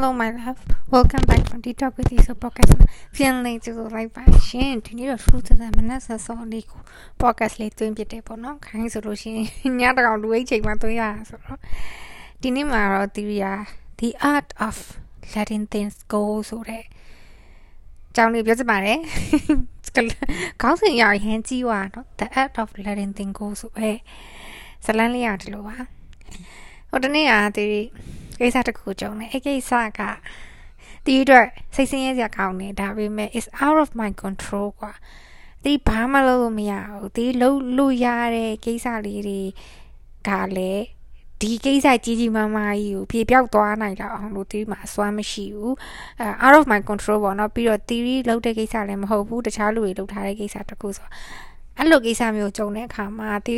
Hello my love welcome back to the talk with you so podcast ပြန်လည်ကြိုဆိုလိုက်ပါရှင်ဒီနေ့တော့ fruit တဲ့မနက်ဆစောလေးကို podcast လေးတွင်းပြတယ်ပေါ့နော်ခိုင်းဆိုလို့ရှိရင်ညတကောင်လူအိတ်ချိန်မှတွင်းရတာဆိုတော့ဒီနေ့မှာတော့ theory the art of letting things go ဆိုတဲ့ကြောင်းလေးပြောချင်ပါတယ်ခေါင်းစဉ်ရရင်ကြီးွားနော် the art of letting things go ဆိုပဲဇလန်းလေးရတယ်လို့ပါဟိုတနေ့က theory ကိစ္စတစ်ခုကြုံတယ်အဲ့ကိစ္စကဒီအတွက်စိတ်ဆင်းရဲစရာကောင်းတယ်ဒါပေမဲ့ is out of my control กว่าဒီဘာမှလုပ်လို့မရဘူးဒီလုပ်လို့ရတဲ့ကိစ္စလေးတွေကလည်းဒီကိစ္စကြီးကြီးမားမားကြီးကိုပြေပြောက်သွားနိုင်တော့အောင်လို့ဒီမှာအစွမ်းမရှိဘူးအဲ out of my control ပေါ့နော်ပြီးတော့ theory လုပ်တဲ့ကိစ္စလည်းမဟုတ်ဘူးတခြားလူတွေလုပ်ထားတဲ့ကိစ္စတခုဆိုအဲ့လိုကိစ္စမျိုးကြုံတဲ့အခါမှာဒီ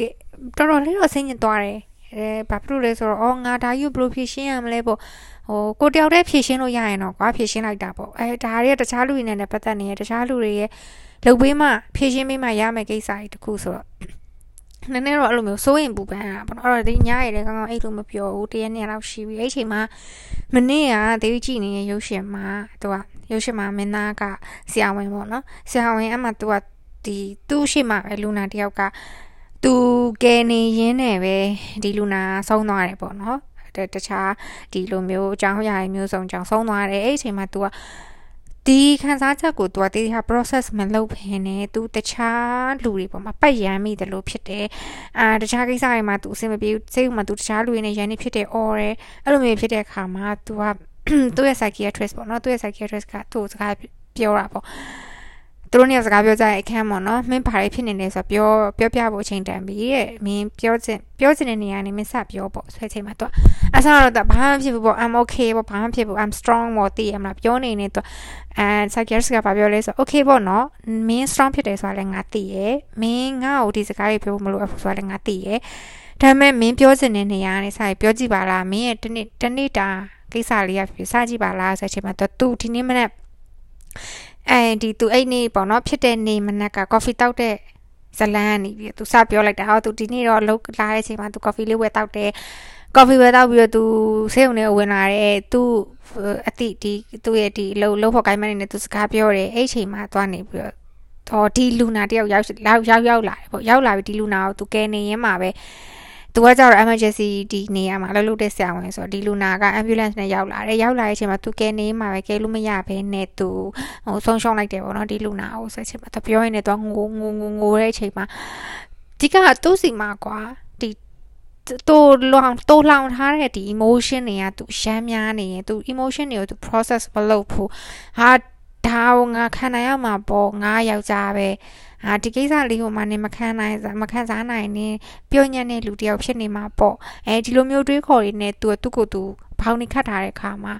တော်တော်လေးတော့ဆင်းရဲသွားတယ် အဲဘာဖြစ်လို့လဲဆိုတော့အော်ငါဒါယူဘယ်လိုဖြည့်ရှင်းရမလဲပေါ့ဟိုကိုတယောက်တည်းဖြည့်ရှင်းလို့ရရင်တော့ကွာဖြည့်ရှင်းလိုက်တာပေါ့အဲဒါတွေကတခြားလူတွေနဲ့ပတ်သက်နေရတခြားလူတွေရဲ့လုပ်ပေးမှဖြည့်ရှင်းပေးမှရမယ်ကိစ္စကြီးတခုဆိုတော့နည်းနည်းတော့အဲ့လိုမျိုးစိုးရင်ပူပန်တာပေါ့နော်အဲ့တော့ဒီညရည်လည်းကောင်းကောင်းအဲ့လိုမပြောဘူးတရက်နှစ်လောက်ရှိပြီအဲ့ချိန်မှာမနေ့ကဒေးကြည့်နေတဲ့ရုပ်ရှင်မှာသူကရုပ်ရှင်မှာမင်းသားကဆရာဝန်ပေါ့နော်ဆရာဝန်အမှသူကဒီသူ့ရှိမှပဲလူနာတယောက်က သူကယ်နေရင်းနဲ့ပဲဒီလူနာဆုံးသွားတယ်ပေါ့နော်တခြားဒီလိုမျိုးအကြောင်းအရာမျိုးစုံကြောင့်ဆုံးသွားတယ်အဲ့အချိန်မှာ तू ကဒီခံစားချက်ကို तू ကတေးဟာ process မလုပ်ဖ ೇನೆ သူတခြားလူတွေပေါ်မှာပတ်ရမ်းမိတယ်လို့ဖြစ်တယ်အာတခြားကိစ္စတွေမှာ तू အဆင်မပြေစိတ်မှာ तू တခြားလူတွေနဲ့ရန်နေဖြစ်တယ် or တယ်အဲ့လိုမျိုးဖြစ်တဲ့အခါမှာ तू ကသူ့ရဲ့ psychiatrist ပေါ့နော်သူ့ရဲ့ psychiatrist ကသူ့စကားပြောတာပေါ့ သူတို့เนี่ยစကားပြောကြတဲ့အခန်းပေါ့နော်မင်းဘာတွေဖြစ်နေလဲဆိုတော့ပြောပြောပြဖို့အချိန်တန်ပြီတဲ့မင်းပြောချင်ပြောချင်တဲ့နေရာနေမင်းစပြောပေါ့ဆွဲချိန်မှာတော့အစားတော့ဘာမှဖြစ်ဘူးပေါ့ I'm okay ပေါ့ဘာမှဖြစ်ဘူး I'm strong ပေါ့တည်ရမလားပြောနေနေတော့အဲ psychiatrist ကဘာပြောလဲဆို okay ပေါ့နော်မင်း strong ဖြစ်တယ်ဆိုတာလည်းငါသိရယ်မင်းငါ့ကိုဒီစကားတွေပြောဖို့မလိုဘူးဆိုတာလည်းငါသိရယ်ဒါပေမဲ့မင်းပြောချင်တဲ့နေရာနေစပြောကြည့်ပါလားမင်းရဲ့တနေ့တနေ့တာကိစ္စလေးရဖြစ်စကြည့်ပါလားဆိုတဲ့အချိန်မှာတော့သူဒီနေ့မနေ့ အဲဒီသူအဲ့နေ့ပေါ့နော်ဖြစ်တဲ့နေ့မနက်ကကော်ဖီတောက်တဲ့ဇလန်းကနေပြီးသူစပြောလိုက်တာဟောသူဒီနေ့တော့လှုပ်လာတဲ့အချိန်မှာသူကော်ဖီလေးဝယ်တောက်တယ်ကော်ဖီဝယ်တောက်ပြီးတော့သူဆေးုံနဲ့ဝင်လာတယ်သူအတိဒီသူ့ရဲ့ဒီလှုပ်လှုပ်ဖို့ကိုင်းမနေနဲ့သူစကားပြောတယ်အဲ့ချိန်မှာသွားနေပြီးတော့ဟောဒီလူနာတယောက်ရောက်ရောက်ရောက်လာတယ်ပေါ့ရောက်လာပြီးဒီလူနာကိုသူကဲနေရင်းမှာပဲ သူကကြတော့ emergency ဒီနေရာမှာလှုပ်လှုပ်တဲ့ဆရာဝန်ဆိုတော့ဒီလူနာက ambulance နဲ့ရောက်လာတယ်ရောက်လာတဲ့အချိန်မှာသူကဲနေမှာပဲကဲလို့မရဘဲနဲ့သူဟိုဆုံးရှုံးလိုက်တယ်ပေါ့နော်ဒီလူနာကိုဆက်ချင်မှာသူပြောရင်းနဲ့သူငိုငိုငိုငိုတဲ့အချိန်မှာဒီကသူ့စီမှာကွာဒီတိုးလောင်တိုးလောင်ထားတဲ့ဒီ emotion တွေကသူရှမ်းများနေရင်သူ emotion တွေကိုသူ process မလုပ်ဘူးဟာ ဒါကိုငါခံနိုင်ရမှာပေါ့ငါယောက်ျားပဲဟာဒီကိစ္စလေးကိုမှနေမခံနိုင်မခံစားနိုင်နေပြောညံ့တဲ့လူတယောက်ဖြစ်နေမှာပေါ့အဲဒီလိုမျိုးတွေးခေါ်ရင်းနဲ့သူကသူ့ကိုယ်သူဘောင်းနေခတ်ထားတဲ့အခါမှာ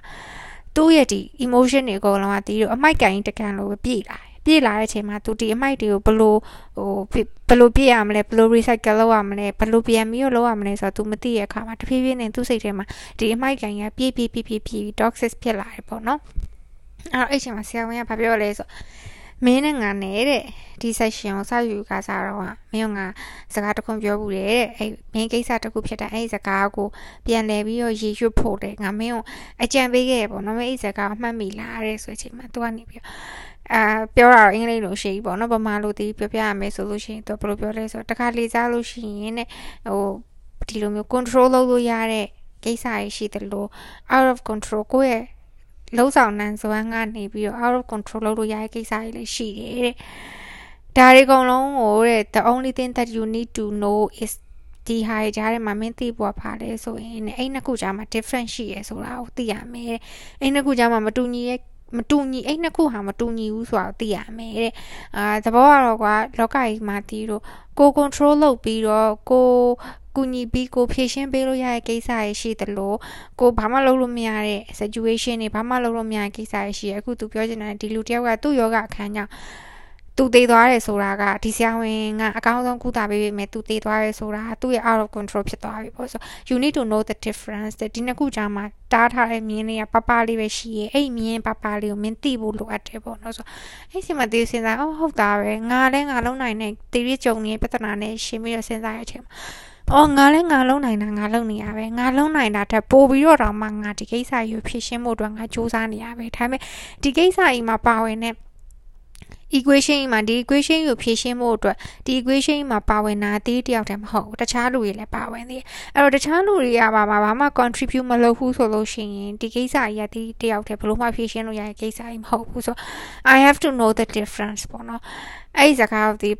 သူ့ရဲ့ဒီ emotion တွေအကုန်လုံးကတီးတော့အမိုက်ကန်တကန်လို့ပြေးလာတယ်ပြေးလာတဲ့အချိန်မှာသူဒီအမိုက်တွေကိုဘလို့ဟိုဘလို့ပြေးရမလဲဘလို့ recycle လုပ်ရမလဲဘလို့ပြန်ပြီးတော့လုပ်ရမလဲဆိုတော့ तू မသိတဲ့အခါမှာတဖြည်းဖြည်းနဲ့သူ့စိတ်ထဲမှာဒီအမိုက်ကန်ကပြေးပြေးပြေးပြေးပြေး toxic ဖြစ်လာတယ်ပေါ့နော် အဲ့တော့အဲ့ချိန်မှာဆရာဝန်ကဘာပြောလဲဆိုမင်းနဲ့ငါနဲ့တဲ့ဒီ session ကိုစယူကစားတော့မင်းကစကားတခုပြောဘူးတဲ့အဲ့မင်းကိစ္စတခုဖြစ်တဲ့အဲ့စကားကိုပြန်လဲပြီးတော့ရေရွတ်ဖို့တဲ့ငါမင်းကိုအကြံပေးခဲ့ပေါ့နော်မင်းအဲ့စကားကိုမှတ်မိလားတဲ့ဆိုချိန်မှာသူကနေပြီးအာပြောတာတော့အင်္ဂလိပ်လိုရှိပြီပေါ့နော်ဗမာလိုတီးပြောပြရမယ်ဆိုလို့ရှိရင်သူဘယ်လိုပြောလဲဆိုတော့တခါလေစားလို့ရှိရင်တဲ့ဟိုဒီလိုမျိုး control လုပ်လို့ရတဲ့ကိစ္စတွေရှိတယ်လို့ out of control ကိုယ့်ရဲ့ လုံးဆောင်နိုင်စွမ်းကနေပြီးတော့ out of control လုပ်လို့ရတဲ့ကိစ္စတွေလည်းရှိတယ်တဲ့ဒါတွေအကုန်လုံးကိုတဲ့ the only thing that you need to know is ဒီဟာရဲ့ကြားထဲမှာမင်းသိဖို့ဖာလဲဆိုရင်အဲ့နှစ်ခုကြားမှာ different ရှိရဆိုတာကိုသိရမယ်အဲ့နှစ်ခုကြားမှာမတူညီရဲ့မတူညီအဲ့နှစ်ခုဟာမတူညီဘူးဆိုတာသိရမယ်တဲ့အာသဘောကတော့ကွာလောကကြီးမှာတီးတော့ကို control လုပ်ပြီးတော့ကို ကူညီပြီးကိုဖြည့်ရှင်းပေးလို့ရတဲ့ကိစ္စတွေရှိတယ်လို့ကိုဘာမှလုပ်လို့မရတဲ့ situation တွေဘာမှလုပ်လို့မရတဲ့ကိစ္စတွေရှိရအခုသူပြောချင်တာဒီလူတယောက်ကသူ့ယောဂအခန်းကြောင့်သူတည်သွားတယ်ဆိုတာကဒီဆရာဝန်ကအကောင်းဆုံးကုသပေးပေမဲ့သူတည်သွားတယ်ဆိုတာသူ့ရဲ့ out of control ဖြစ်သွားပြီပေါ့ဆို you need to know the difference ဒီနှစ်ခုကြားမှာတားထားတဲ့မြင်းတွေကပပလေးပဲရှိရဲ့အဲ့မြင်းပပလေးကိုမင်းသိဖို့လိုအပ်တယ်ပေါ့နော်ဆိုအဲ့ဒီမှာဒီစဉ်းစားအော်ဟုတ်တာပဲငါလည်းငါလုံးနိုင်တဲ့တည်ရကြုံနေတဲ့ပြဿနာနဲ့ရှင်းပြီးတော့စဉ်းစားရတဲ့အချိန်မှာ အော်ငါလည်းငါလုံးနိုင်တာငါလုံးနေရပဲငါလုံးနိုင်တာတက်ပို့ပြီးတော့တော့မှငါဒီကိစ္စကြီးဖြည့်ရှင်းဖို့အတွက်ငါစူးစမ်းနေရပဲဒါပေမဲ့ဒီကိစ္စကြီးမှာပါဝင်တဲ့ equation မှာဒီ equation ကိုဖြည့်ရှင်းဖို့အတွက်ဒီ equation မှာပါဝင်တာတေးတယောက်တည်းမဟုတ်ဘူးတခြားလူတွေလည်းပါဝင်သေးတယ်အဲ့တော့တခြားလူတွေကပါမှာဘာမှ contribute မလုပ်ဘူးဆိုလို့ရှိရင်ဒီကိစ္စကြီးကဒီတယောက်တည်းဘလို့မှဖြည့်ရှင်းလို့ရတဲ့ကိစ္စကြီးမဟုတ်ဘူးဆို I have to know the difference ပေါ့နော်အဲ့ဒီစကားကိုဒီ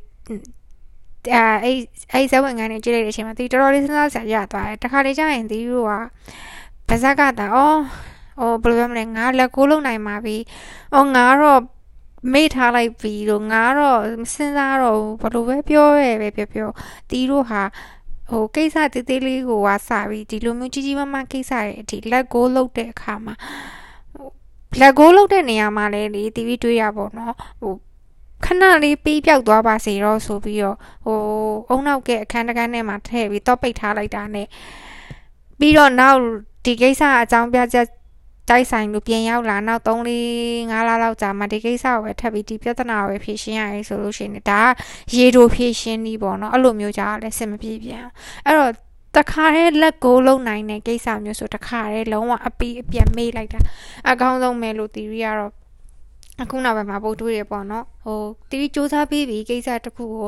အဲအဲ့အဲ့ဇဝင်ကနေကြည့်လိုက်တဲ့အချိန်မှာဒီတော်တော်လေးစဉ်းစားစရာရသွားတယ်တခါလေကျရင်ဒီတို့ကပါဇက်ကတာအော်ဟိုဘယ်လိုပြောမလဲငါလက်ကိုးလုံးနိုင်ပါပြီ။အော်ငါတော့မေ့ထားလိုက်ပြီလို့ငါတော့စဉ်းစားတော့ဘယ်လိုပဲပြောရဲပဲပြောပြောတီးတို့ဟာဟိုကိစ္စတေးသေးလေးကိုဝါစပြီးဒီလိုမျိုးကြီးကြီးမားမားကိစ္စတွေအထိလက်ကိုလုပ်တဲ့အခါမှာလက်ကိုလုပ်တဲ့နေရာမှာလည်းလေတီးပြီးတွေးရပါတော့ဟို ခဏလေးပြီးပြောက်သွားပါစေတော့ဆိုပြီးတော့ဟိုအုံနောက်ကအခန်းတကန်းထဲမှာထည့်ပြီးတော့ပိတ်ထားလိုက်တာ ਨੇ ပြီးတော့နောက်ဒီကိစ္စအကြောင်းပြချက်တိုက်ဆိုင်လို့ပြန်ရောက်လာနောက်3လေး5လလောက်ကြာမှဒီကိစ္စကိုပဲထပ်ပြီးဒီပြဿနာကိုပဲဖြေရှင်းရရေးဆိုလို့ရှိရင်ဒါကရေတိုဖြေရှင်းပြီးပေါ့နော်အဲ့လိုမျိုးကြာလည်းစင်မပြေပြန်အဲ့တော့တခါတည်းလက်ကိုလုံးနိုင်တဲ့ကိစ္စမျိုးဆိုတခါတည်းလုံးဝအပီးအပြတ်မေးလိုက်တာအကောင်းဆုံးပဲလို့ theory ကတော့ အခုနောက်ပိုင်းမှာပို့တွေးရပေါ့နော်ဟိုတီရီစူးစမ်းပြီးပြီကိစ္စတစ်ခုကို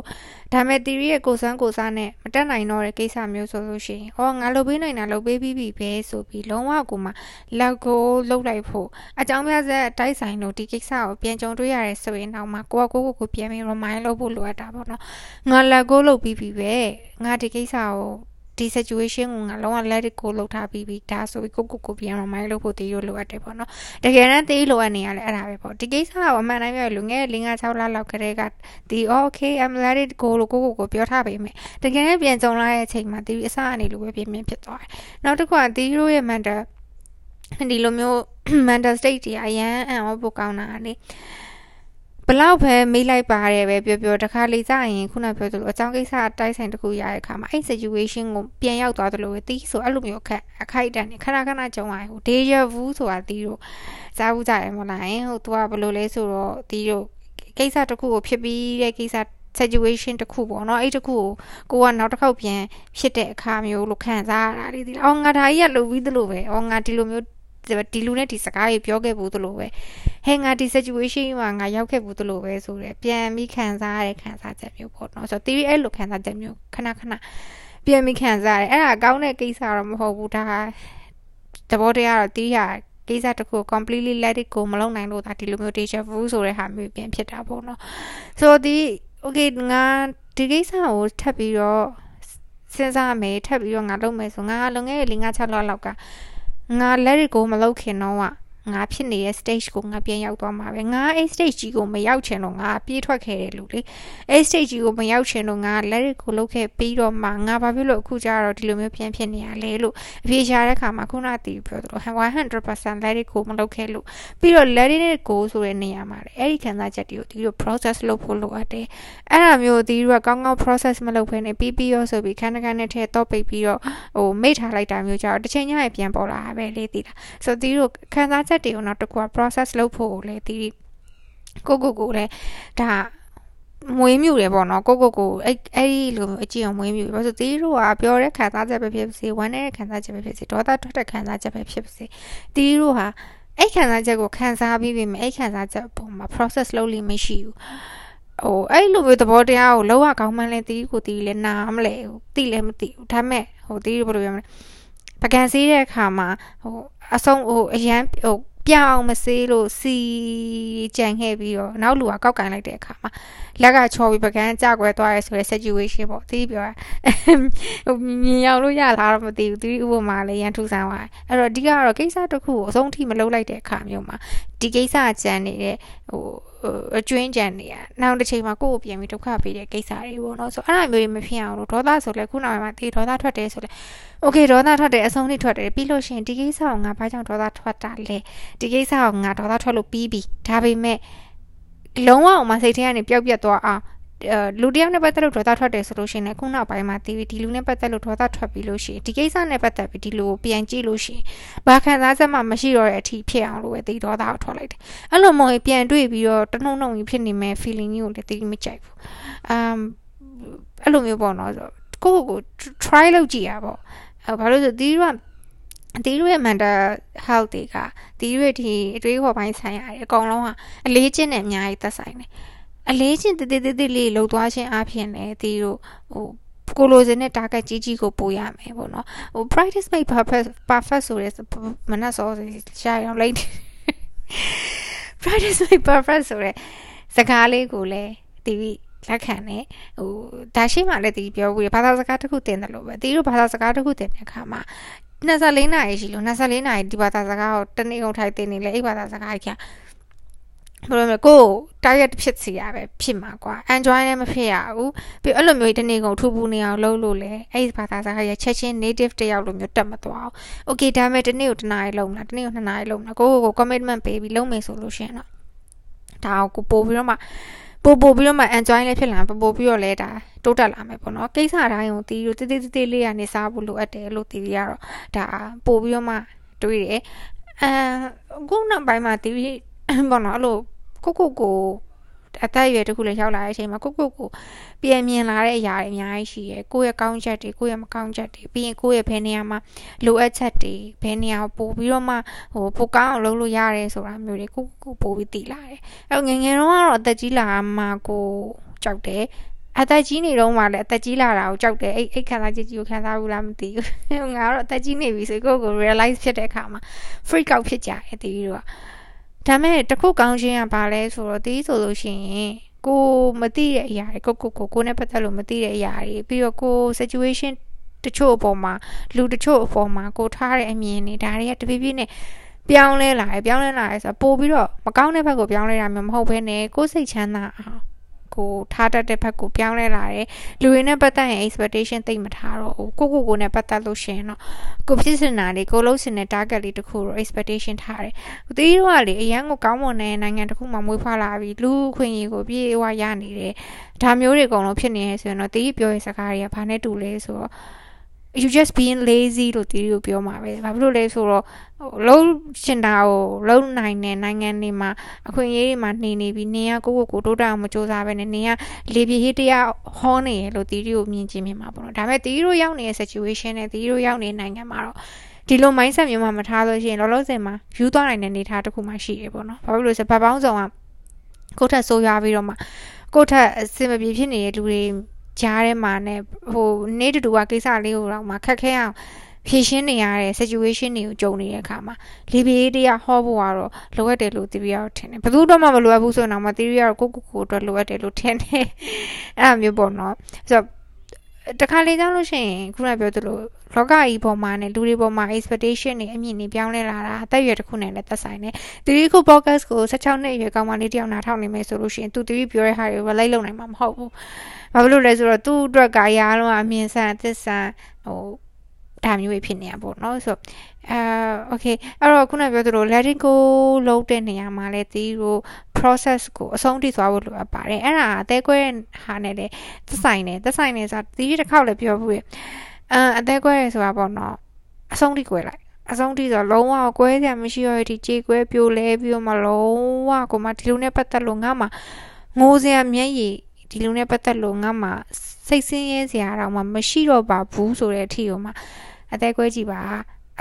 ဒါမဲ့တီရီရဲ့ကိုစွမ်းကိုစားနဲ့မတက်နိုင်တော့တဲ့ကိစ္စမျိုးဆိုလို့ရှိရင်အော်ငါလုပ်ပေးနိုင်တာလုပ်ပေးပြီးပြီပဲဆိုပြီးလုံးဝကိုမှလက်ကိုလှုပ်လိုက်ဖို့အကြောင်းပြဆက်တိုက်ဆိုင်လို့ဒီကိစ္စကိုပြန်ကြုံတွေ့ရတယ်ဆိုရင်တော့မှကိုကကိုကိုကိုပြန်ပြီး remind လုပ်ဖို့လိုအပ်တာပေါ့နော်ငါလက်ကိုလှုပ်ပြီးပြီပဲငါဒီကိစ္စကို ဒီ situation ကိုငါလုံးဝ let it go လုပ်ထားပြီးပြီဒါဆိုပြီးကိုကိုကိုပြန် remind လုပ်ဖို့တေးရလိုအပ်တယ်ပေါ့နော်တကယ်တမ်းတေးလိုအပ်နေရလဲအဲ့ဒါပဲပေါ့ဒီကိစ္စကအမှန်တိုင်းပြောလူငယ်5 6လလောက်ကလေးကဒီ okay I'm let it go လို့ကိုကိုကိုပြောထားပေမဲ့တကယ်ပြန်ကြုံလာတဲ့အချိန်မှာတီးအစအနေလိုပဲပြင်းပြင်းဖြစ်သွားတယ်နောက်တစ်ခုကတီးရိုးရဲ့ mental ဒီလိုမျိုး mental state တွေအရန်အံ့ဩဖို့ကောင်းတာလေ ဘလောက်ပဲမေးလိုက်ပါတယ်ပဲပြောပြောတခါလေကြရင်ခုနပြောသလိုအကြောင်းကိစ္စတိုက်ဆိုင်တခုရတဲ့အခါမှာအဲ့ situation ကိုပြန်ရောက်သွားသလိုပဲတီးဆိုအဲ့လိုမျိုးအခက်အခိုက်အတန့်နေခဏခဏကြုံရဟို deja vu ဆိုတာတီးတို့စားဘူးကြရမလားဟိုသူကဘယ်လိုလဲဆိုတော့တီးတို့ကိစ္စတခုကိုဖြစ်ပြီးတဲ့ကိစ္စ situation တခုပေါ့နော်အဲ့တခုကိုကိုကနောက်တစ်ခေါက်ပြန်ဖြစ်တဲ့အခါမျိုးလို့ခံစားရတာလေဒီအော်ငါဒါကြီးကလုပ်ပြီးသလိုပဲအော်ငါဒီလိုမျိုး ဒီလူနဲ့ဒီစကားကြီးပြောခဲ့ဘူးသလိုပဲဟဲ့ငါဒီ situation မှာငါရောက်ခဲ့ဘူးသလိုပဲဆိုတော့ပြန်ပြီးခံစားရတဲ့ခံစားချက်မျိုးပေါ့နော်ဆိုတော့ theory အဲ့လိုခံစားချက်မျိုးခဏခဏပြန်ပြီးခံစားရတယ်အဲ့ဒါကောင်းတဲ့ကိစ္စတော့မဟုတ်ဘူးဒါသဘောတရားတော့တီးရကိစ္စတခု completely let it go မလုပ်နိုင်လို့ဒါဒီလိုမျိုး deja vu ဆိုတဲ့ဟာမျိုးပြန်ဖြစ်တာပေါ့နော်ဆိုတော့ဒီ okay ငါဒီကိစ္စကိုထပ်ပြီးတော့စဉ်းစားမယ်ထပ်ပြီးတော့ငါလုပ်မယ်ဆိုငါလွန်ခဲ့တဲ့၄၅၆လလောက်က ငါ let it go မလုပ်ခင်တော့က ငါဖြစ်နေတဲ့ stage ကိုငါပြန်ရောက်သွားမှာပဲငါအဲ့ stage ကြီးကိုမရောက်ချင်တော့ငါပြေးထွက်ခဲ့တယ်လို့လေအဲ့ stage ကြီးကိုမရောက်ချင်တော့ငါ let it go လုပ်ခဲ့ပြီးတော့မှငါဘာဖြစ်လို့အခုကျတော့ဒီလိုမျိုးပြန်ဖြစ်နေရလဲလို့အပြေရှာတဲ့ခါမှာခုနတည်ပြောသလို100% let it go မလုပ်ခဲ့လို့ပြီးတော့ let it go ဆိုတဲ့နေရာမှာလေအဲ့ဒီခံစားချက်တွေကိုဒီလို process လုပ်ဖို့လိုအပ်တယ်အဲ့ဒါမျိုးဒီကကောင်းကောင်း process မလုပ်ဘဲနဲ့ပြီးပြီးရောဆိုပြီးခန်းခန်းနဲ့ထဲတော့ပိတ်ပြီးတော့ဟိုမိတ်ထားလိုက်တာမျိုးကြတော့တစ်ချိန်ညရင်ပြန်ပေါ်လာတာပဲလေတည်တာဆိုတော့ဒီလိုခံစားချက်တွေကိုနောက်တစ်ခုက process လုပ်ဖို့လည်းဒီကိုကိုကိုလည်းဒါမွေးမြူတယ်ပေါ့နော်ကိုကိုကိုအဲ့အဲ့ဒီလိုအကြည့်အောင်မွေးမြူဘာလို့သီးတို့ကပြောတဲ့ခံစားချက်ပဲဖြစ်စေဝမ်းတဲ့ခံစားချက်ပဲဖြစ်စေဒေါသထွက်တဲ့ခံစားချက်ပဲဖြစ်စေသီးတို့ဟာအဲ့ခံစားချက်ကိုခံစားပြီးပြီမယ်အဲ့ခံစားချက်ပုံမှာ process လုပ်လို့မရှိဘူးဟိုအဲ့လိုမျိုးသဘောတရားကိုလောက်ရကောင်းမှန်းလဲတီးကိုတီးလဲနားမလဲဟိုတီးလဲမတီးဘူးဒါပေမဲ့ဟိုတီးဘယ်လိုပြောမလဲ ပကံစည်းတဲ့အခါမှာဟိုအဆုံးဟိုအရန်ဟိုပြအောင်မစေးလို့စီကြံခဲ့ပြီးတော့နောက်လူကကောက်ကန်လိုက်တဲ့အခါမှာလက်ကချော်ပြီးပကန်းကြကွယ်သွားရဲဆိုတဲ့ situation ပေါ့သိပြောဟိုမြင်ရောက်လို့ရလားတော့မသိဘူးဒီဥပမာလေးရန်ထူဆန်းသွားအဲ့တော့အဓိကတော့ကိစ္စတစ်ခုကိုအဆုံးထိမလုပ်လိုက်တဲ့အခါမျိုးမှာဒီကိစ္စကြံနေတဲ့ဟို အကျွင်းကြံနေရနောက်တစ်ချိန်မှာကိုယ့်ကိုပြန်ပြီးဒုက္ခပေးတဲ့ကိစ္စတွေပေါ့နော်ဆိုအဲ့ဒါမျိုးတွေမဖြစ်အောင်လို့ဒေါသဆိုလဲခုနောက်မှာတေဒေါသထွက်တယ်ဆိုလဲโอเคဒေါသထွက်တယ်အဆုံးထိထွက်တယ်ပြီးလို့ရှိရင်ဒီကိစ္စကိုငါဘာကြောင့်ဒေါသထွက်တာလဲဒီကိစ္စကိုငါဒေါသထွက်လို့ပြီးပြီဒါပေမဲ့လုံးဝအောင်မစိတ်ထဲကနေပျောက်ပြတ်သွားအောင် လူတယောက်နဲ့ပတ်သက်လို့ဒေါသထွက်တယ်ဆိုလို့ရှိရင်ခုနောက်ပိုင်းမှာတီးဒီလူနဲ့ပတ်သက်လို့ဒေါသထွက်ပြီးလို့ရှိရင်ဒီကိစ္စနဲ့ပတ်သက်ပြီးဒီလူကိုပြန်ကြည့်လို့ရှိရင်ဘာခံစားချက်မှမရှိတော့တဲ့အထိဖြစ်အောင်လို့ပဲတီးဒေါသကိုထွက်လိုက်တယ်အဲ့လိုမျိုးပြန်တွေ့ပြီးတော့တနှုံနှုံကြီးဖြစ်နေမဲ့ feeling ကြီးကိုလည်းတီးမကြိုက်ဘူးအမ်အဲ့လိုမျိုးပေါ့နော်ကိုကို try လုပ်ကြည့်ရပါဘောဘာလို့ဆိုတီးတို့ကတီးတို့ရဲ့ mental health တွေကတီးတို့ရဲ့ဒီအတွေးခေါ်ပိုင်းဆိုင်ရာတွေအကုန်လုံးကအလေးကျင့်နဲ့အများကြီးသက်ဆိုင်တယ် အလေးကျင့်တည်တည်တည်လေးလှုပ်သွားခြင်းအပြင်လည်းတီးတို့ဟိုကိုလိုစင်နဲ့ target ကြီးကြီးကိုပို့ရမယ်ပေါ့နော်ဟို practice make perfect perfect ဆိုတဲ့မနက်စောရှာရအောင်လိုက် practice make perfect ဆိုတဲ့စကားလေးကိုလည်းတီးလက်ခံတယ်ဟိုဒါရှိမှလည်းတီးပြောဘူးဘာသာစကားတစ်ခုတင်တယ်လို့ပဲတီးတို့ဘာသာစကားတစ်ခုတင်တဲ့အခါမှာ24နာရီရှိလို့24နာရီဒီဘာသာစကားကိုတနေ့ကုန်ထိုက်တင်နေလေအဲ့ဘာသာစကားကြီး ဘယ်လိုလဲကို target ဖြစ်စီရပဲဖြစ်မှာကွာ enjoy လည်းမဖြစ်ရဘူးပြီးအဲ့လိုမျိုးတနေ့ကုန်ထူပူနေအောင်လုပ်လို့လေအဲ့ဘာသာစကားရချက်ချင်း native တယောက်လိုမျိုးတက်မသွားအောင် okay ဒါမဲ့တနေ့ကိုတနားရီလုံးလားတနေ့ကိုနှစ်နာရီလုံးလားကိုကိုကို commitment ပေးပြီးလုပ်မယ်ဆိုလို့ရှိရင်တော့ဒါကိုပို့ပြီးတော့မှပို့ပို့ပြီးတော့မှ enjoy လည်းဖြစ်လာပို့ပို့ပြီးတော့လည်းဒါတိုးတက်လာမယ်ပေါ့နော်ကိစ္စတိုင်းကိုတီးလို့တေးသေးသေးလေးကနေစားဖို့လိုအပ်တယ်လို့တီးရတော့ဒါပို့ပြီးတော့မှတွေးတယ်အဲအခုနောက်ပိုင်းမှာတီးပေါ့နော်အဲ့လို ကိုကိုကိုအသက်အရွယ်တခုလည်းရောက်လာတဲ့အချိန်မှာကိုကိုကိုပြန်မြင်လာတဲ့အရာတွေအများကြီးရှိရယ်ကိုယ့်ရဲ့ကောင်းချက်တွေကိုယ့်ရဲ့မကောင်းချက်တွေပြီးရင်ကိုယ့်ရဲ့ဘယ်နေရာမှာလိုအပ်ချက်တွေဘယ်နေရာပို့ပြီးတော့မှဟိုပိုကောင်းအောင်လုပ်လို့ရတယ်ဆိုတာမျိုးတွေကိုကိုပို့ပြီးသိလာတယ်အဲငငယ်တော့ကတော့အသက်ကြီးလာမှကိုကြောက်တယ်အသက်ကြီးနေတော့မှလည်းအသက်ကြီးလာတာကိုကြောက်တယ်အဲ့အဲ့ခံစားချက်ကြီးကိုခံစားဘူးလားမသိဘူးငါတော့အသက်ကြီးနေပြီဆိုကိုကို realize ဖြစ်တဲ့အခါမှာ freak out ဖြစ်ကြတယ်တတိယက ဒါမဲ့တခုကောင်းခြင်းကဘာလဲဆိုတော့ဒီဆိုလို့ရှိရင်ကိုမသိတဲ့အရာတွေကိုကိုကိုကိုနဲ့ပတ်သက်လို့မသိတဲ့အရာတွေပြီးတော့ကို situation တချို့အပေါ်မှာလူတချို့အပေါ်မှာကိုထားတဲ့အမြင်တွေဒါတွေကတဖြည်းဖြည်းနဲ့ပြောင်းလဲလာတယ်ပြောင်းလဲလာတယ်ဆိုတော့ပို့ပြီးတော့မကောင်းတဲ့ဘက်ကိုပြောင်းလဲတာမျိုးမဟုတ်ဘဲနဲ့ကိုယ်စိတ်ချမ်းသာအောင် ကိုထားတတ်တဲ့ဘက်ကိုပြောင်းလဲလာတယ်လူတွေနဲ့ပတ်သက်ရင် expectation သိမ့်မထားတော့ဘူးကိုကိုကိုနဲ့ပတ်သက်လို့ရှင်တော့ကိုဖြစ်စင်တာလေးကိုလုံးစင်တဲ့ target လေးတစ်ခုတော့ expectation ထားတယ်။တီးတော့လေအရန်ကိုကောင်းမွန်တဲ့နိုင်ငံတစ်ခုမှမွေးဖွားလာပြီးလူခွင့်ရေးကိုပြေးဝရနေတယ်။ဒါမျိုးတွေအကုန်လုံးဖြစ်နေရဆိုရင်တော့တီးပြောရဲ့စကားတွေကဘာနဲ့တူလဲဆိုတော့ you just being lazy လို့တီးကိုပြောမှာပဲ။ဘာဖြစ်လို့လဲဆိုတော့လုံးချင်တာကိုလုံးနိုင်တဲ့နိုင်ငံတွေမှာအခွင့်အရေးတွေမှာနှိနေပြီးနေရကိုကိုကိုတိုးတက်အောင်မစူးစမ်းပဲနဲ့နေရလေပြေးတရားဟောနေရလို့တီးကိုမြင်ချင်းမြင်မှာပေါ့နော်ဒါပေမဲ့တီးတို့ရောက်နေတဲ့ situation နဲ့တီးတို့ရောက်နေတဲ့နိုင်ငံမှာတော့ဒီလို mindset မျိုးမှမထားလို့ရှိရင်လောလောဆယ်မှာ view သွားနိုင်တဲ့အနေအထားတစ်ခုမှရှိရပေါ့နော်ဘာဖြစ်လို့လဲဆိုတော့ဗပေါင်းဆောင်ကကိုထက်ဆိုးရွားပြီးတော့မှကိုထက်အစင်မပြေဖြစ်နေတဲ့လူတွေ ကြားထဲမှာနဲ့ဟိုနေ့တူကကိစ္စလေးကိုတော့မှခက်ခဲအောင်ဖြည့်ရှင်းနေရတဲ့ situation တွေကိုကြုံနေတဲ့အခါမှာလီဘီအေးတရားဟောဖို့ကတော့လိုအပ်တယ်လို့သီရီယာထင်တယ်ဘယ်သူတော့မှမလိုအပ်ဘူးဆိုတော့မှသီရီယာကိုကိုကိုအတွက်လိုအပ်တယ်လို့ထင်တယ်အဲ့လိုမျိုးပေါ့နော်ဆိုတော့ တခါလေကြောင်းလို့ရှိရင်ခုနပြောသလိုလောကကြီးပေါ်မှာနဲ့လူတွေပေါ်မှာ expectation တွေအမြင်တွေပြောင်းလဲလာတာအသက်အရွယ်တစ်ခုနဲ့လည်းသက်ဆိုင်တယ်။ဒီခု podcast ကို16နှစ်အရွယ်ကောင်မလေးတယောက်နားထောင်နေမယ်ဆိုလို့ရှိရင်သူတီးပြောတဲ့ဟာတွေ relate လုပ်နိုင်မှာမဟုတ်ဘူး။ဘာဖြစ်လို့လဲဆိုတော့သူ့အတွက်ကရာလုံးအမြင်ဆန်အသစ်ဆန်ဟို ဒါမျိုးဖြစ်နေတာပေါ့နော်ဆိုအာ okay အဲ့တော့ခုနပြောသလို letting go လုပ်တဲ့နေရာမှာလည်းဒီကို process ကိုအဆုံးထိသွားဖို့လိုအပ်ပါတယ်အဲ့ဒါအသေးကွဲဟာနဲ့လည်းသက်ဆိုင်တယ်သက်ဆိုင်နေဆိုဒီတစ်ခေါက်လည်းပြောဘူးရအာအသေးကွဲရဆိုတာပေါ့နော်အဆုံးထိကွဲလိုက်အဆုံးထိဆိုလုံးဝကွဲစရာမရှိတော့ဒီကြေကွဲပြိုလဲပြီးတော့မှလုံးဝကိုမှဒီလိုနဲ့ပတ်သက်လို့ငါမှငိုစရာမျက်ရည်ဒီလိုနဲ့ပတ်သက်လို့ငါမှစိတ်ဆင်းရဲစရာတော့မှမရှိတော့ပါဘူးဆိုတဲ့အထီကိုမှ အသေးကွဲကြည့်ပါ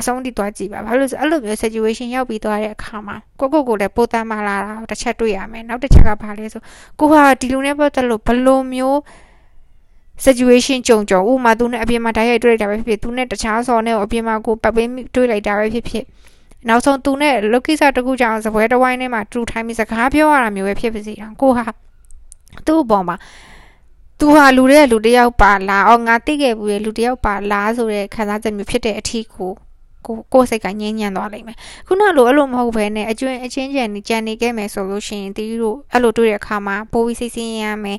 အဆုံးထိသွားကြည့်ပါဘာလို့လဲဆိုအဲ့လိုမျိုး situation ရောက်ပြီးသွားတဲ့အခါမှာကိုကိုကိုလည်းပိုတမ်းမလာတာတစ်ချက်တွေ့ရမယ်နောက်တစ်ချက်ကဘာလဲဆိုကိုဟာဒီလိုနဲ့ပတ်သက်လို့ဘလိုမျိုး situation ကြုံကြုံဥမာသူနဲ့အပြင်မှာတိုက်ရိုက်တွေ့လိုက်တာပဲဖြစ်ဖြစ်သူနဲ့တခြားစော်နဲ့အပြင်မှာကိုပတ်ပင်းတွေ့လိုက်တာပဲဖြစ်ဖြစ်နောက်ဆုံးသူနဲ့လောကိစ္စတခုကြောင့်စပွဲတစ်ဝိုင်းထဲမှာတူထိုင်းပြီးစကားပြောရတာမျိုးပဲဖြစ်ပါစေတော့ကိုဟာသူ့အပေါ်မှာ သူဟာလူတဲ့လူတယောက်ပါလားအော်ငါသိခဲ့ဘူးလေလူတယောက်ပါလားဆိုတဲ့ခံစားချက်မျိုးဖြစ်တဲ့အထီးကိုကိုကိုစိတ်ကငြင်းညံ့သွားလိမ့်မယ်ခုနလိုအဲ့လိုမဟုတ်ဘဲနဲ့အကျွင်းအချင်းချန်ကြံနေခဲ့မယ်ဆိုလို့ရှိရင်တီးတို့အဲ့လိုတွေ့တဲ့အခါမှာပိုပြီးစိတ်ဆင်းရဲရမယ်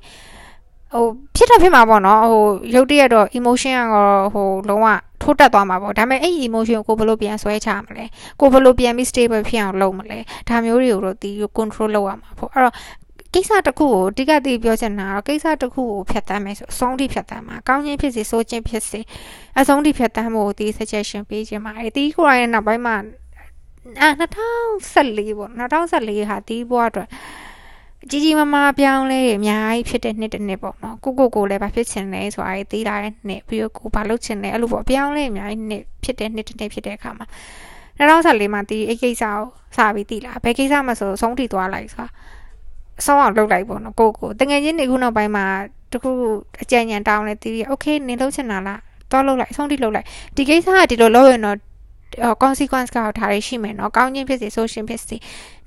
ဟိုဖြစ်တာဖြစ်မှာပေါ့နော်ဟိုရုပ်တရက်တော့ emotion ကတော့ဟိုလုံးဝထိုးတက်သွားမှာပေါ့ဒါပေမဲ့အဲ့ emotion ကိုဘယ်လိုပြန်ဆွဲချမလဲကိုဘယ်လိုပြန်ပြီး stable ဖြစ်အောင်လုပ်မလဲဒါမျိုးတွေကိုတော့တီး control လုပ်ရမှာပေါ့အဲ့တော့ ကိစ္စတစ်ခုကိုတိကတိပြောချင်တာတော့ကိစ္စတစ်ခုကိုဖြတ်တမ်းမယ်ဆိုအဆုံးထိဖြတ်တမ်းမှာကောင်းခြင်းဖြစ်စေဆိုးခြင်းဖြစ်စေအဆုံးထိဖြတ်တမ်းဖို့ဒီ suggestion ပေးခြင်းပါတယ်တီးကိုယ်ရဲ့နောက်ပိုင်းမှာအာ2014ပေါ့2014ဟာတီးဘွားအတွက်ကြီးကြီးမားမားပြောင်းလဲအများကြီးဖြစ်တဲ့နှစ်တစ်နှစ်ပေါ့နော်ကိုကိုကိုလည်းဘာဖြစ်ချင်လဲဆိုတာရေးသိလာတဲ့နှစ်ပြီးတော့ကိုဘာလုပ်ချင်လဲအဲ့လိုပေါ့အပြောင်းလဲအများကြီးနှစ်ဖြစ်တဲ့နှစ်တစ်နှစ်ဖြစ်တဲ့အခါမှာ2014မှာတီးအဲ့ကိစ္စကိုစပြီးသိလာဘယ်ကိစ္စမှဆိုဆုံးထိသွားလိုက်ဆိုတာ ဆုံးအောင်လုပ်လိုက်ပေါ့နော်ကိုကိုတကယ်ချင်းနေခုနောက်ပိုင်းမှာတခုအကြံဉာဏ်တောင်းလဲတီးโอเคနေလုပ်ချင်တာလားတော့လုပ်လိုက်အဆုံးထိလုပ်လိုက်ဒီကိစ္စကဒီလိုလုပ်ရင်တော့ consequence ကောက်ထားရရှိမယ်เนาะကောင်းခြင်းဖြစ်စေဆိုရှင်ဖြစ်စေ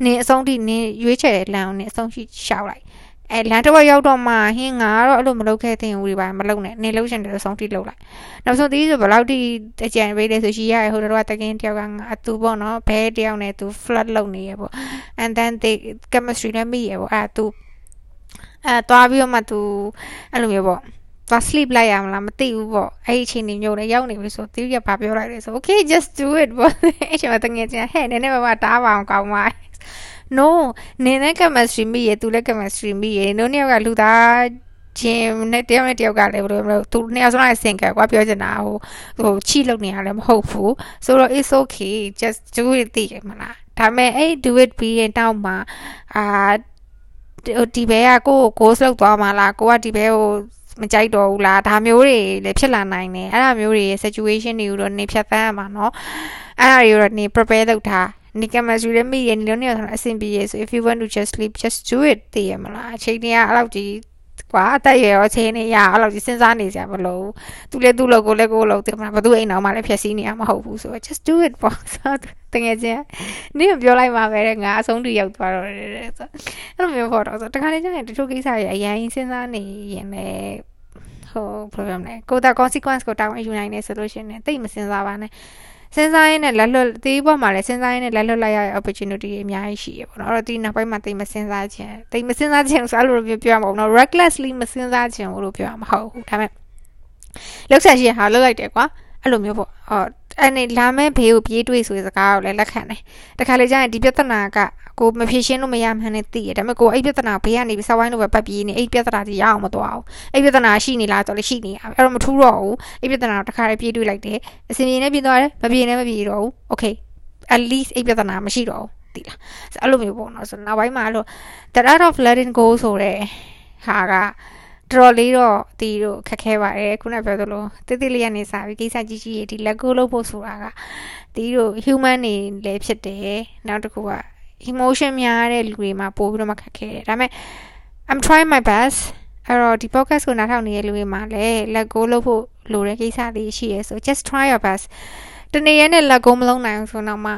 နင်အဆုံးထိနင်ရွေးချယ်တဲ့လမ်းကိုနင်အဆုံးထိရှောက်လိုက် အဲလမ်းတစ်ဝက်ရောက်တော့မှဟင်းငါတော့အဲ့လိုမလုပ်ခဲ့တဲ့ဦးတွေပါမလုပ်နဲ့နေလို့ရှင်တယ်ဆုံးထိလုပ်လိုက်နောက်ဆုံးဒီဆိုဘယ်လောက်ထိအကြံပေးလဲဆိုရှိရဟိုတော့တကင်းတယောက်ကငါအတူပေါ့နော်ဘဲတယောက်နဲ့သူ flirt လုပ်နေရပေါ့ and then they chemistry နဲ့မိရပေါ့အဲသူအဲသွားပြီးတော့မှသူအဲ့လိုမျိုးပေါ့သွား sleep လိုက်ရမလားမသိဘူးပေါ့အဲ့ဒီအချိန်နေမျိုးလည်းရောက်နေပြီဆိုတီးရဘာပြောလိုက်လဲဆို okay just do it ပေါ့အဲ့ချိန်မှာတငယ်ချင်းဟဲ့နည်းနည်းပါးပါတားပါအောင်ကောင်းပါ no နင်းနဲ့ chemistry မိရသူလည်း chemistry မိရတို့နှစ်ယောက်ကလူသားချင်းနဲ့တယောက်နဲ့တယောက်ကလည်းဘယ်လိုမလို့သူနှစ်ယောက်စလုံးကစင်ကကွာပြောချင်တာဟိုဟိုချိလုပ်နေရလည်းမဟုတ်ဘူးဆိုတော့ it's okay just do it သိရမလားဒါပေမဲ့အဲ့ do it ပြီးရင်တောက်မှာအာဒီဘဲကကိုကို ghost လောက်သွားမှာလားကိုကဒီဘဲကိုမကြိုက်တော့ဘူးလားဒါမျိုးတွေလည်းဖြစ်လာနိုင်တယ်အဲ့ဒါမျိုးတွေရဲ့ situation တွေကိုတော့နေဖြတ်သန်းရမှာเนาะအဲ့ဒါတွေကိုတော့နေ prepare လုပ်ထား နေကမစူရမိရနေလို့နေတော့အဆင်ပြေရဆို if you want to just sleep just do it တည်ရမလားအချိန်တည်းကအဲ့လောက်ကြီးကွာအသက်ရွယ်ရောချင်းနေရအဲ့လိုကြီးစဉ်းစားနေကြမလို့သူလည်းသူ့လို့ကိုလည်းကိုလို့တင်မလားဘသူအိမ်အောင်မှလည်းဖြည့်ဆည်းနေရမှာမဟုတ်ဘူးဆိုတော့ just do it ပေါ့ဆိုတကယ်ချင်းနင်းပြောလိုက်မှာပဲတဲ့ငါအဆုံးတူရောက်သွားတော့တယ်ဆိုအဲ့လိုမျိုးပေါ့တော့ဆိုတခါလေကျရင်တချို့ကိစ္စတွေအရင်စဉ်းစားနေရင်လည်းဟို problem နဲ့ကိုတာ consequence ကိုတောင်းယူနိုင်နေဆိုလို့ရှိရင်တိတ်မစဉ်းစားပါနဲ့ စဉ်းစားရင်းနဲ့လက်လွတ်ဒီဘက်မှာလည်းစဉ်းစားရင်းနဲ့လက်လွတ်လိုက်ရတဲ့ opportunity တွေအများကြီးရှိရပေါ့နော်အဲ့တော့ဒီနောက်ပိုင်းမှာတိတ်မစဉ်းစားခြင်းတိတ်မစဉ်းစားခြင်းဆိုအဲ့လိုပြောပြရမှာပေါ့နော် recklessly မစဉ်းစားခြင်းလို့ပြောရမှာမဟုတ်ဘူးဒါပေမဲ့လောက်ဆက်ရှိဟာလောက်လိုက်တယ်ကွာအဲ့လိုမျိုးပေါ့ဟော အဲ့နေလာမဲ့ဘေးကိုပြေးတွေ့ဆိုတဲ့စကားကိုလည်းလက်ခံတယ်တခါလေကျရင်ဒီပြဿနာကကိုမဖြေရှင်းလို့မရမှန်းနဲ့သိရဒါပေမဲ့ကိုအဲ့ပြဿနာဘေးကနေပြီးစဝိုင်းလို့ပဲပတ်ပြေးနေအဲ့ပြဿနာကြီးရအောင်မသွားအောင်အဲ့ပြဿနာရှိနေလားဆိုလည်းရှိနေရအဲ့တော့မထူးတော့ဘူးအဲ့ပြဿနာကိုတခါလေပြေးတွေ့လိုက်တယ်အစင်ပြေနဲ့ပြေးသွားတယ်မပြေနဲ့မပြေတော့ဘူး okay at least အဲ့ပြဿနာမရှိတော့ဘူးသိလားအဲ့လိုမျိုးပေါ့နော်ဆိုနောက်ပိုင်းမှာအဲ့လို the art of letting go ဆိုတဲ့ဟာက တော်လေးတော့ဒီတို့ခက်ခဲပါတယ်ခုနပြောသလိုတိတိလေးရနေစားပြီးကိစ္စကြီးကြီးဒီလက်ကိုလုပ်ဖို့ဆိုတာကဒီတို့ human နေလည်းဖြစ်တယ်နောက်တစ်ခုက emotion များတဲ့လူတွေမှာပို့ပြီးတော့မှခက်ခဲတယ်ဒါပေမဲ့ I'm trying my best အဲ့တော့ဒီ podcast ကိုနားထောင်နေတဲ့လူတွေမှာလည်းလက်ကိုလုပ်ဖို့လိုတဲ့ကိစ္စလေးရှိရဲဆို just try your best တနေ့ရက်နဲ့လက်ကိုမလုံးနိုင်ဘူးဆိုတော့မှ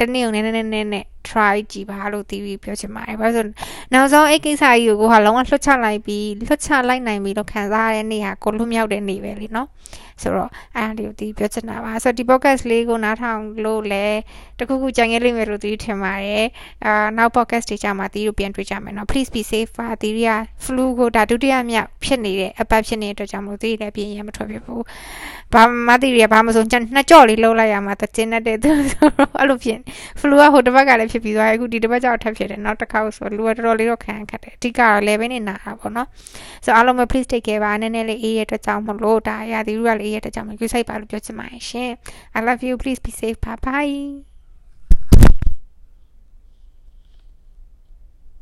တနေ့ုံနဲ့နဲ့နဲ့နဲ့ try ကြည့်ပါလို့တီးပြီးပြောချင်ပါတယ်။ဘာလို့ဆိုနောက်ဆုံးအဲ့ကိစ္စကြီးကိုကိုကလုံးဝလွှတ်ချလိုက်ပြီးလွှတ်ချလိုက်နိုင်ပြီလို့ခံစားရတဲ့နေ့ဟာကိုလွတ်မြောက်တဲ့နေ့ပဲလीနော်။ဆိုတော့အဲ့ဒါလေးကိုတီးပြောချင်တာပါ။ဆိုတော့ဒီ podcast လေးကိုနားထောင်လို့လည်းတခုခုကြံခဲ့လိမ့်မယ်လို့တီးထင်ပါတယ်။အာနောက် podcast တွေကြမှာတီးတို့ပြန်တွေ့ကြမယ်နော်။ Please be safe ပါတီးရ flu ကိုဒါဒုတိယမြောက်ဖြစ်နေတဲ့အပတ်ဖြစ်နေတဲ့အတွက်ကြောင့်မလို့တီးလည်းပြင်ရမထွက်ဖြစ်ဘူး။ဘာမှတီးရဘာမှမဆိုနှစ်ကြော့လေးလှုပ်လိုက်ရမှာတကျင်းတဲ့သူဆိုတော့အဲ့လိုဖြစ် flu ကဟိုတစ်ပတ်ကလည်းဖြစ်ပြီးသွားအခုဒီတစ်ပတ်ကျတော့ထပ်ဖြစ်တယ်နောက်တစ်ခါဆိုလူကတော်တော်လေးတော့ခံခတ်တယ်အဓိကတော့ level နဲ့နာတာပေါ့နော်ဆိုတော့အားလုံးပဲ please take care ပါနည်းနည်းလေးအေးရတဲ့ကြောင့်မလို့ဒါရာသီဥတုကလည်းအေးရတဲ့ကြောင့်မယူဆိုင်ပါလို့ပြောချင်ပါတယ်ရှင် I love you please be safe bye bye